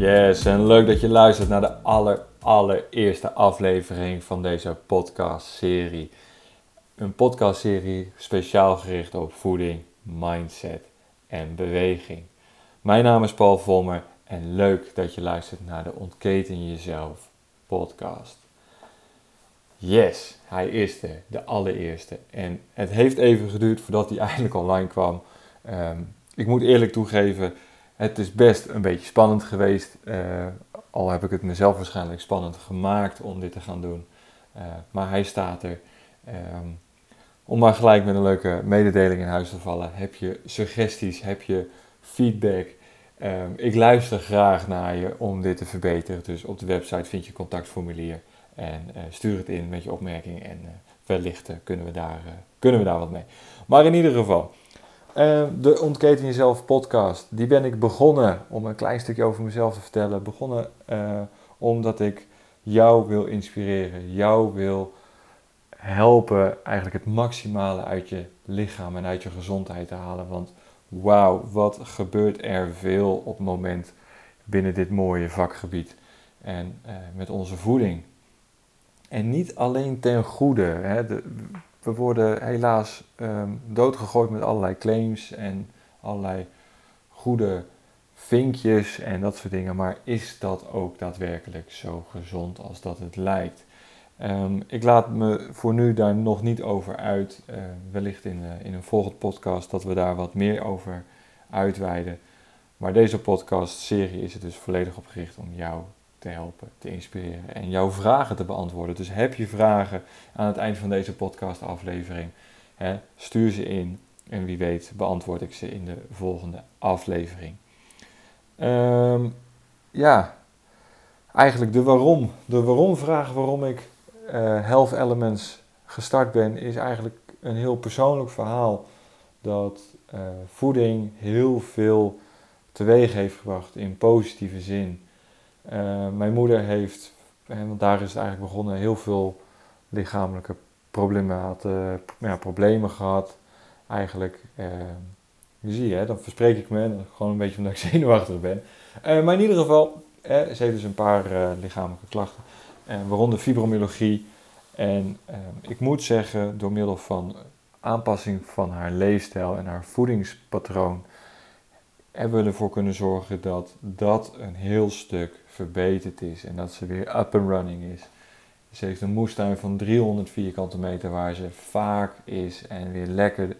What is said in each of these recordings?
Yes, en leuk dat je luistert naar de aller, allereerste aflevering van deze podcastserie. Een podcastserie speciaal gericht op voeding, mindset en beweging. Mijn naam is Paul Volmer en leuk dat je luistert naar de Ontketen Jezelf podcast. Yes, hij is er, de allereerste. En het heeft even geduurd voordat hij eigenlijk online kwam. Ehm, ik moet eerlijk toegeven, het is best een beetje spannend geweest. Uh, al heb ik het mezelf waarschijnlijk spannend gemaakt om dit te gaan doen. Uh, maar hij staat er. Um, om maar gelijk met een leuke mededeling in huis te vallen. Heb je suggesties? Heb je feedback? Um, ik luister graag naar je om dit te verbeteren. Dus op de website vind je contactformulier. En uh, stuur het in met je opmerking. En wellicht kunnen, we daar, kunnen we daar wat mee. Maar in ieder geval. De Ontketen Jezelf podcast, die ben ik begonnen om een klein stukje over mezelf te vertellen. Begonnen uh, omdat ik jou wil inspireren, jou wil helpen eigenlijk het maximale uit je lichaam en uit je gezondheid te halen. Want wauw, wat gebeurt er veel op het moment binnen dit mooie vakgebied en uh, met onze voeding. En niet alleen ten goede. Hè, de, we worden helaas um, doodgegooid met allerlei claims en allerlei goede vinkjes en dat soort dingen. Maar is dat ook daadwerkelijk zo gezond als dat het lijkt? Um, ik laat me voor nu daar nog niet over uit. Uh, wellicht in, uh, in een volgende podcast dat we daar wat meer over uitweiden. Maar deze podcast-serie is er dus volledig op gericht om jou te helpen, te inspireren en jouw vragen te beantwoorden. Dus heb je vragen aan het eind van deze podcastaflevering, stuur ze in en wie weet beantwoord ik ze in de volgende aflevering. Um, ja, eigenlijk de waarom. De waarom-vraag waarom ik uh, Health Elements gestart ben, is eigenlijk een heel persoonlijk verhaal dat uh, voeding heel veel teweeg heeft gebracht in positieve zin. Uh, mijn moeder heeft, want daar is het eigenlijk begonnen, heel veel lichamelijke problemen, ja, problemen gehad. Eigenlijk, je ziet hè, dan verspreek ik me, gewoon een beetje omdat ik zenuwachtig ben. Maar in ieder geval, ze heeft dus een paar lichamelijke klachten, waaronder fibromyalgie. En ik moet zeggen, door middel van aanpassing van haar leefstijl en haar voedingspatroon, hebben we ervoor kunnen zorgen dat dat een heel stuk verbeterd is en dat ze weer up and running is. Ze heeft een moestuin van 300 vierkante meter waar ze vaak is en weer lekker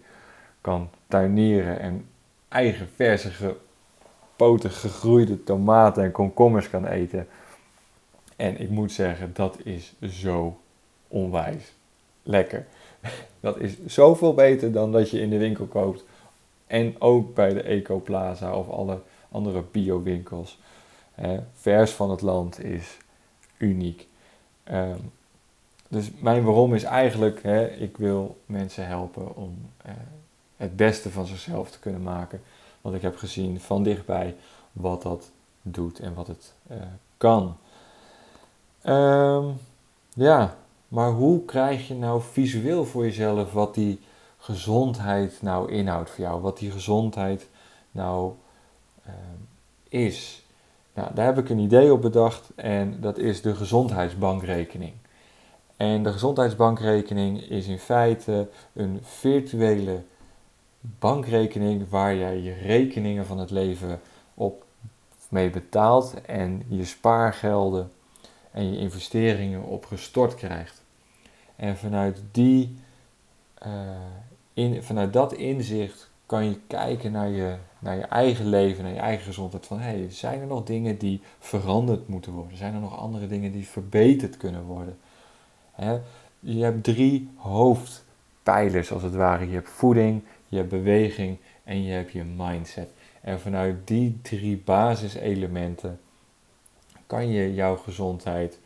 kan tuinieren en eigen verse gepoten gegroeide tomaten en komkommers kan eten. En ik moet zeggen, dat is zo onwijs lekker. Dat is zoveel beter dan dat je in de winkel koopt. En ook bij de Ecoplaza of alle andere bio-winkels vers van het land is uniek. Um, dus mijn waarom is eigenlijk, hè, ik wil mensen helpen om uh, het beste van zichzelf te kunnen maken. Want ik heb gezien van dichtbij wat dat doet en wat het uh, kan. Um, ja, maar hoe krijg je nou visueel voor jezelf wat die gezondheid nou inhoudt voor jou? Wat die gezondheid nou uh, is? Nou, daar heb ik een idee op bedacht en dat is de gezondheidsbankrekening. En de gezondheidsbankrekening is in feite een virtuele bankrekening waar jij je rekeningen van het leven op mee betaalt en je spaargelden en je investeringen op gestort krijgt. En vanuit, die, uh, in, vanuit dat inzicht kan je kijken naar je, naar je eigen leven, naar je eigen gezondheid. Van hey, zijn er nog dingen die veranderd moeten worden? Zijn er nog andere dingen die verbeterd kunnen worden? je hebt drie hoofdpijlers als het ware. Je hebt voeding, je hebt beweging en je hebt je mindset. En vanuit die drie basiselementen kan je jouw gezondheid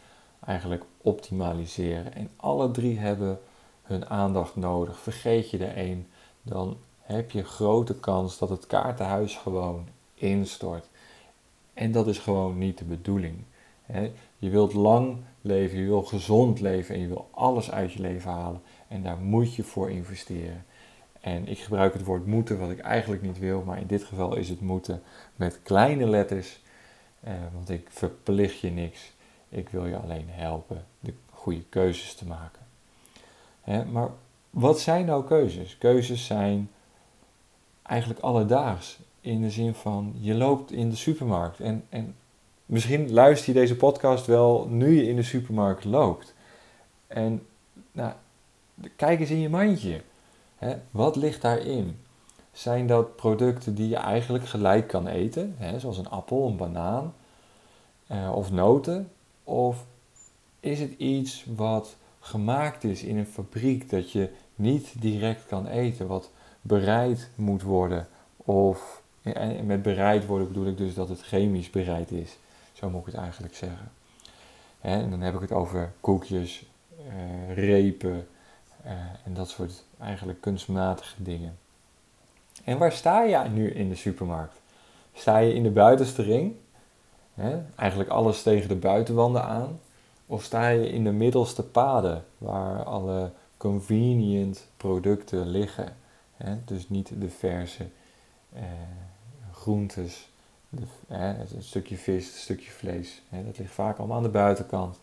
eigenlijk optimaliseren. En alle drie hebben hun aandacht nodig. Vergeet je er één, dan heb je grote kans dat het kaartenhuis gewoon instort. En dat is gewoon niet de bedoeling. Je wilt lang leven, je wil gezond leven en je wil alles uit je leven halen. En daar moet je voor investeren. En ik gebruik het woord moeten, wat ik eigenlijk niet wil, maar in dit geval is het moeten met kleine letters. want ik verplicht je niks. Ik wil je alleen helpen de goede keuzes te maken. maar wat zijn nou keuzes? Keuzes zijn eigenlijk alledaags. In de zin van, je loopt in de supermarkt. En, en misschien luister je deze podcast wel nu je in de supermarkt loopt. En nou, kijk eens in je mandje. wat ligt daarin? Zijn dat producten die je eigenlijk gelijk kan eten? zoals een appel, een banaan eh, of noten? Of is het iets wat gemaakt is in een fabriek dat je niet direct kan eten, wat bereid moet worden? Of met bereid worden bedoel ik dus dat het chemisch bereid is. Zo moet ik het eigenlijk zeggen. En dan heb ik het over koekjes, uh, repen uh, en dat soort eigenlijk kunstmatige dingen. En waar sta je nu in de supermarkt? Sta je in de buitenste ring? Hè? Eigenlijk alles tegen de buitenwanden aan? Of sta je in de middelste paden waar alle convenient producten liggen? Hè? Dus niet de verse eh, groentes, de, hè, een stukje vis, een stukje vlees. Hè? Dat ligt vaak allemaal aan de buitenkant.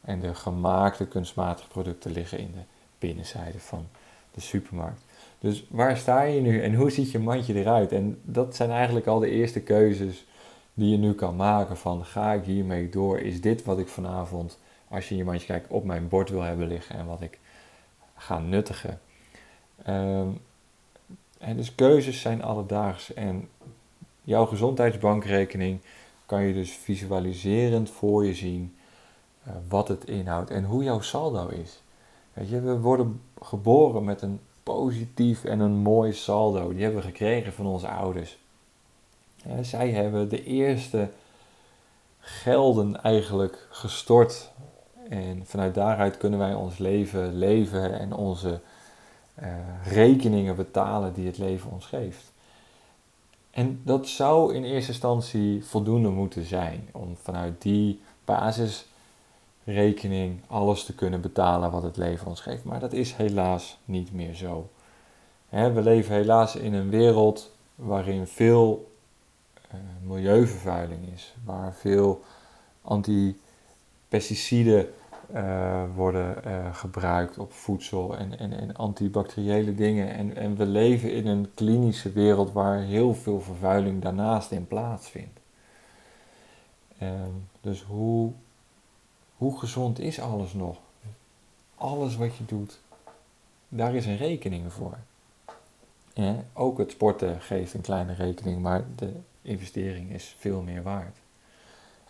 En de gemaakte kunstmatige producten liggen in de binnenzijde van de supermarkt. Dus waar sta je nu en hoe ziet je mandje eruit? En dat zijn eigenlijk al de eerste keuzes die je nu kan maken van ga ik hiermee door? Is dit wat ik vanavond, als je in je mandje kijkt, op mijn bord wil hebben liggen en wat ik ga nuttigen? Um, en dus keuzes zijn alledaags en jouw gezondheidsbankrekening kan je dus visualiserend voor je zien uh, wat het inhoudt en hoe jouw saldo is. Weet je, we worden geboren met een positief en een mooi saldo. Die hebben we gekregen van onze ouders. zij hebben de eerste gelden eigenlijk gestort. En vanuit daaruit kunnen wij ons leven leven en onze uh, rekeningen betalen die het leven ons geeft. En dat zou in eerste instantie voldoende moeten zijn om vanuit die basis rekening alles te kunnen betalen wat het leven ons geeft. Maar dat is helaas niet meer zo. we leven helaas in een wereld waarin veel uh, milieuvervuiling is, waar veel antipesticiden uh, worden uh, gebruikt op voedsel en, en, en, antibacteriële dingen. En, en we leven in een klinische wereld waar heel veel vervuiling daarnaast in plaatsvindt. Um, dus hoe hoe gezond is alles nog? Alles wat je doet, daar is een rekening voor. Ook het sporten geeft een kleine rekening, maar de investering is veel meer waard.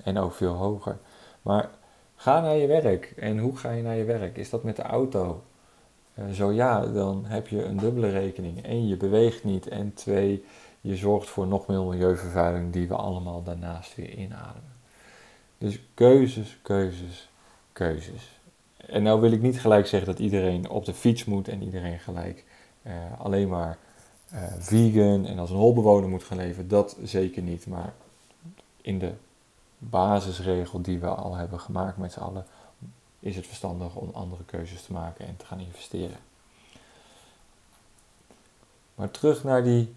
En ook veel hoger. Maar ga naar je werk. En hoe ga je naar je werk? Is dat met de auto? Uh, zo ja, dan heb je een dubbele rekening. Eén, je beweegt niet. En twee, je zorgt voor nog meer milieuvervuiling die we allemaal daarnaast weer inademen. Dus keuzes, keuzes, keuzes. En nou wil ik niet gelijk zeggen dat iedereen op de fiets moet en iedereen gelijk uh, alleen maar uh, vegan en als een holbewoner moet gaan leven. Dat zeker niet. Maar in de basisregel die we al hebben gemaakt met z'n allen, is het verstandig om andere keuzes te maken en te gaan investeren. Maar terug naar die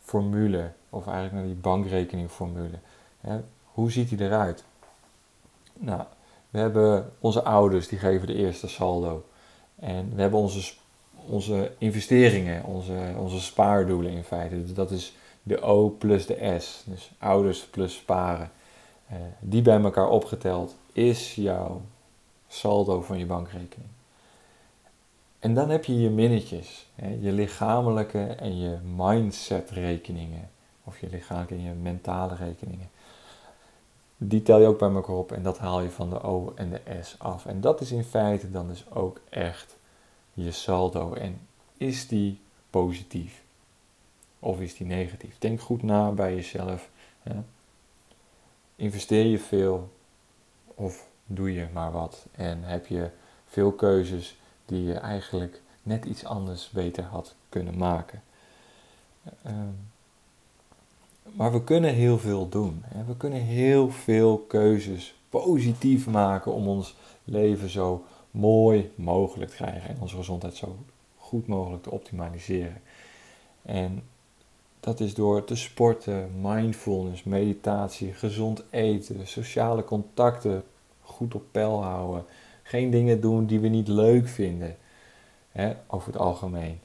formule, of eigenlijk naar die bankrekeningformule. Hoe ziet die eruit? Nou, we hebben onze ouders, die geven de eerste saldo. En we hebben onze, onze investeringen, onze, onze spaardoelen in feite. Dus dat is de O plus de S. Dus ouders plus sparen. Uh, die bij elkaar opgeteld is jouw saldo van je bankrekening. En dan heb je je minnetjes, hè, je lichamelijke en je mindset rekeningen. Of je lichamelijke en je mentale rekeningen die tel je ook bij elkaar op en dat haal je van de O en de S af. En dat is in feite dan dus ook echt je saldo. En is die positief of is die negatief? Denk goed na bij jezelf. Investeer je veel of doe je maar wat? En heb je veel keuzes die je eigenlijk net iets anders beter had kunnen maken? Uh, maar we kunnen heel veel doen. We kunnen heel veel keuzes positief maken om ons leven zo mooi mogelijk te krijgen en onze gezondheid zo goed mogelijk te optimaliseren. En dat is door te sporten, mindfulness, meditatie, gezond eten, sociale contacten goed op peil houden. Geen dingen doen die we niet leuk vinden, hè, over het algemeen.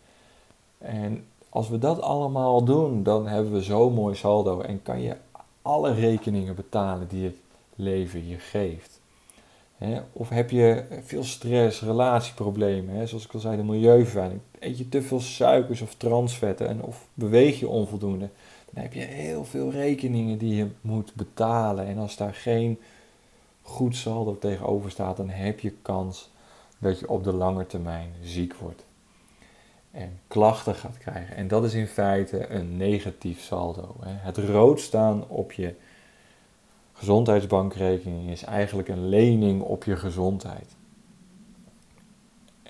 En als we dat allemaal doen, dan hebben we zo'n mooi saldo en kan je alle rekeningen betalen die het leven je geeft. Of heb je veel stress, relatieproblemen, zoals ik al zei, de milieuvervuiling. Eet je te veel suikers of transvetten en of beweeg je onvoldoende, dan heb je heel veel rekeningen die je moet betalen. En als daar geen goed saldo tegenover staat, dan heb je kans dat je op de lange termijn ziek wordt. En klachten gaat krijgen. En dat is in feite een negatief saldo. Het rood staan op je gezondheidsbankrekening is eigenlijk een lening op je gezondheid.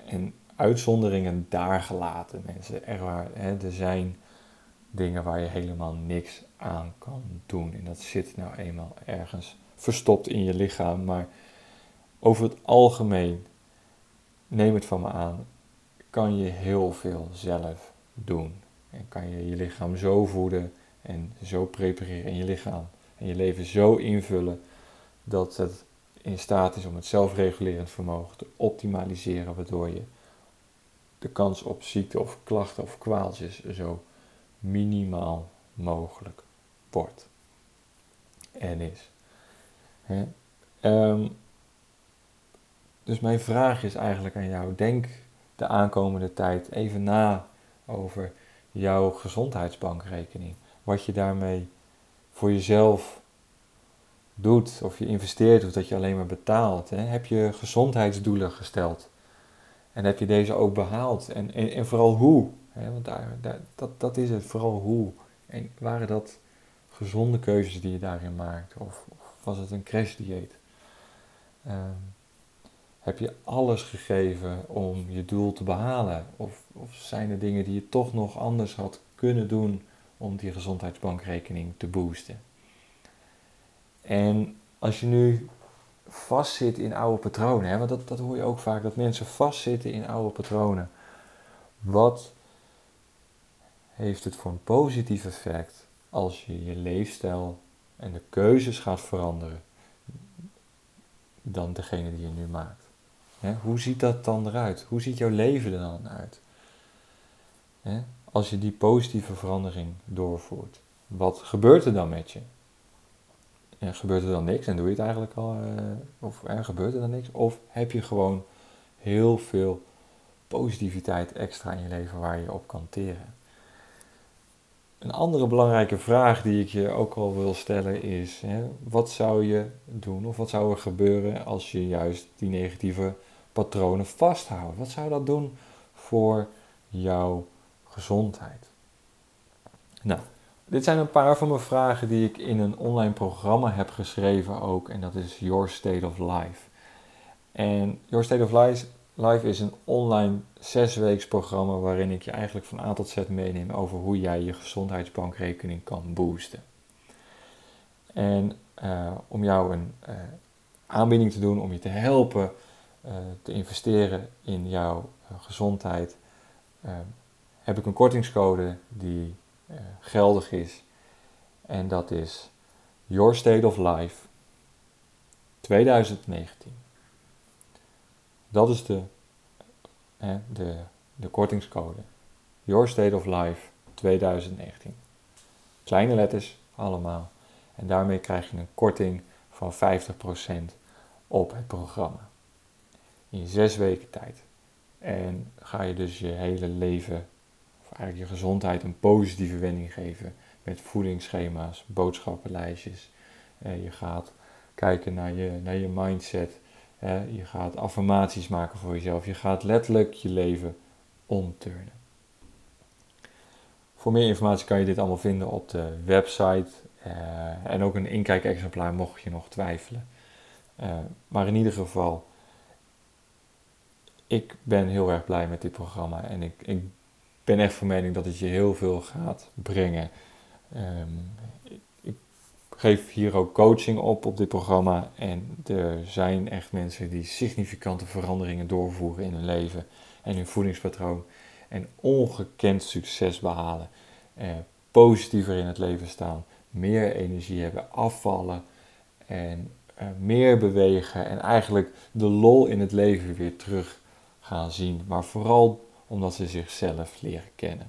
En uitzonderingen daar gelaten, mensen. Waar, hè, er zijn dingen waar je helemaal niks aan kan doen. En dat zit nou eenmaal ergens verstopt in je lichaam. Maar over het algemeen, neem het van me aan, kan je heel veel zelf doen. En kan je je lichaam zo voeden en zo prepareren in je lichaam en je leven zo invullen dat het in staat is om het zelfregulerend vermogen te optimaliseren, waardoor je de kans op ziekte of klachten of kwaaltjes zo minimaal mogelijk wordt en is. Ehm, dus mijn vraag is eigenlijk aan jou: denk de aankomende tijd even na over jouw gezondheidsbankrekening. Wat je daarmee voor jezelf doet, of je investeert, of dat je alleen maar betaalt. Hè? Heb je gezondheidsdoelen gesteld? En heb je deze ook behaald? En, en, vooral hoe? Want daar, daar, dat, dat is het, vooral hoe. En waren dat gezonde keuzes die je daarin maakt? Of, of was het een crashdieet? Um, heb je alles gegeven om je doel te behalen? Of, of zijn er dingen die je toch nog anders had kunnen doen om die gezondheidsbankrekening te boosten? En als je nu vastzit in oude patronen, hè, want dat, dat hoor je ook vaak, dat mensen vastzitten in oude patronen. Wat heeft het voor een positief effect als je je leefstijl en de keuzes gaat veranderen dan degene die je nu maakt? Hè, hoe ziet dat dan eruit? Hoe ziet jouw leven er dan uit? Hè, als je die positieve verandering doorvoert, wat gebeurt er dan met je? Gebeurt er dan niks en doe je het eigenlijk al, uh, of uh, gebeurt er dan niks? Of heb je gewoon heel veel positiviteit extra in je leven waar je op kan teren? Een andere belangrijke vraag die ik je ook al wil stellen is: hè, wat zou je doen of wat zou er gebeuren als je juist die negatieve patronen vasthoudt? Wat zou dat doen voor jouw gezondheid? Nou, dit zijn een paar van mijn vragen die ik in een online programma heb geschreven ook. En dat is Your State of Life. En Your State of Life, is een online zesweeks programma waarin ik je eigenlijk van A tot Z meeneem over hoe jij je gezondheidsbankrekening kan boosten. En uh, om jou een uh, aanbieding te doen, om je te helpen uh, te investeren in jouw gezondheid, heb ik een kortingscode die geldig is. En dat is Your State of Life 2019. Dat is de, de, de kortingscode. Your State of Life 2019. Kleine letters allemaal. En daarmee krijg je een korting van 50% op het programma. In zes weken tijd. En ga je dus je hele leven eigenlijk je gezondheid een positieve wending geven met voedingsschema's, boodschappenlijstjes. Eh, je gaat kijken naar je, naar je mindset. je gaat affirmaties maken voor jezelf. Je gaat letterlijk je leven omturnen. Voor meer informatie kan je dit allemaal vinden op de website. Eh, en ook een inkijkexemplaar mocht je nog twijfelen. Uh, maar in ieder geval, ik ben heel erg blij met dit programma. En ik, ik ben echt van mening dat het je heel veel gaat brengen. Um, ik geef hier ook coaching op op dit programma. En er zijn echt mensen die significante veranderingen doorvoeren in hun leven en hun voedingspatroon. En ongekend succes behalen. Uh, positiever in het leven staan, meer energie hebben, afvallen en uh, meer bewegen en eigenlijk de lol in het leven weer terug gaan zien, maar vooral omdat ze zichzelf leren kennen.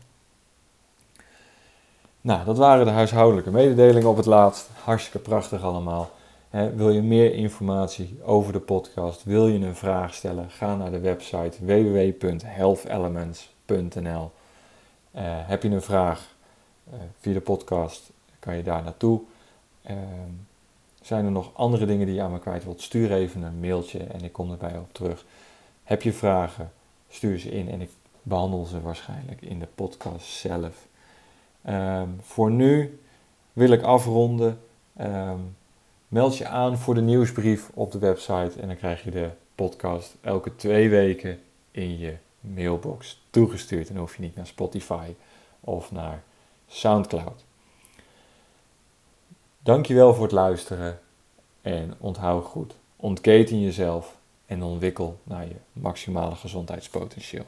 Nou, dat waren de huishoudelijke mededelingen op het laatst. Hartstikke prachtig allemaal. wil je meer informatie over de podcast? Wil je een vraag stellen? Ga naar de website www.healthelements.nl. Uh, heb je een vraag uh, via de podcast? Kan je daar naartoe. Uh, zijn er nog andere dingen die je aan me kwijt wilt? Stuur even een mailtje en ik kom erbij op terug. Heb je vragen? Stuur ze in en ik behandel ze waarschijnlijk in de podcast zelf. Um, voor nu wil ik afronden. Um, meld je aan voor de nieuwsbrief op de website en dan krijg je de podcast elke twee weken in je mailbox toegestuurd. En hoef je niet naar Spotify of naar SoundCloud. Dankjewel voor het luisteren en onthoud goed. Ontketen jezelf en ontwikkel naar je maximale gezondheidspotentieel.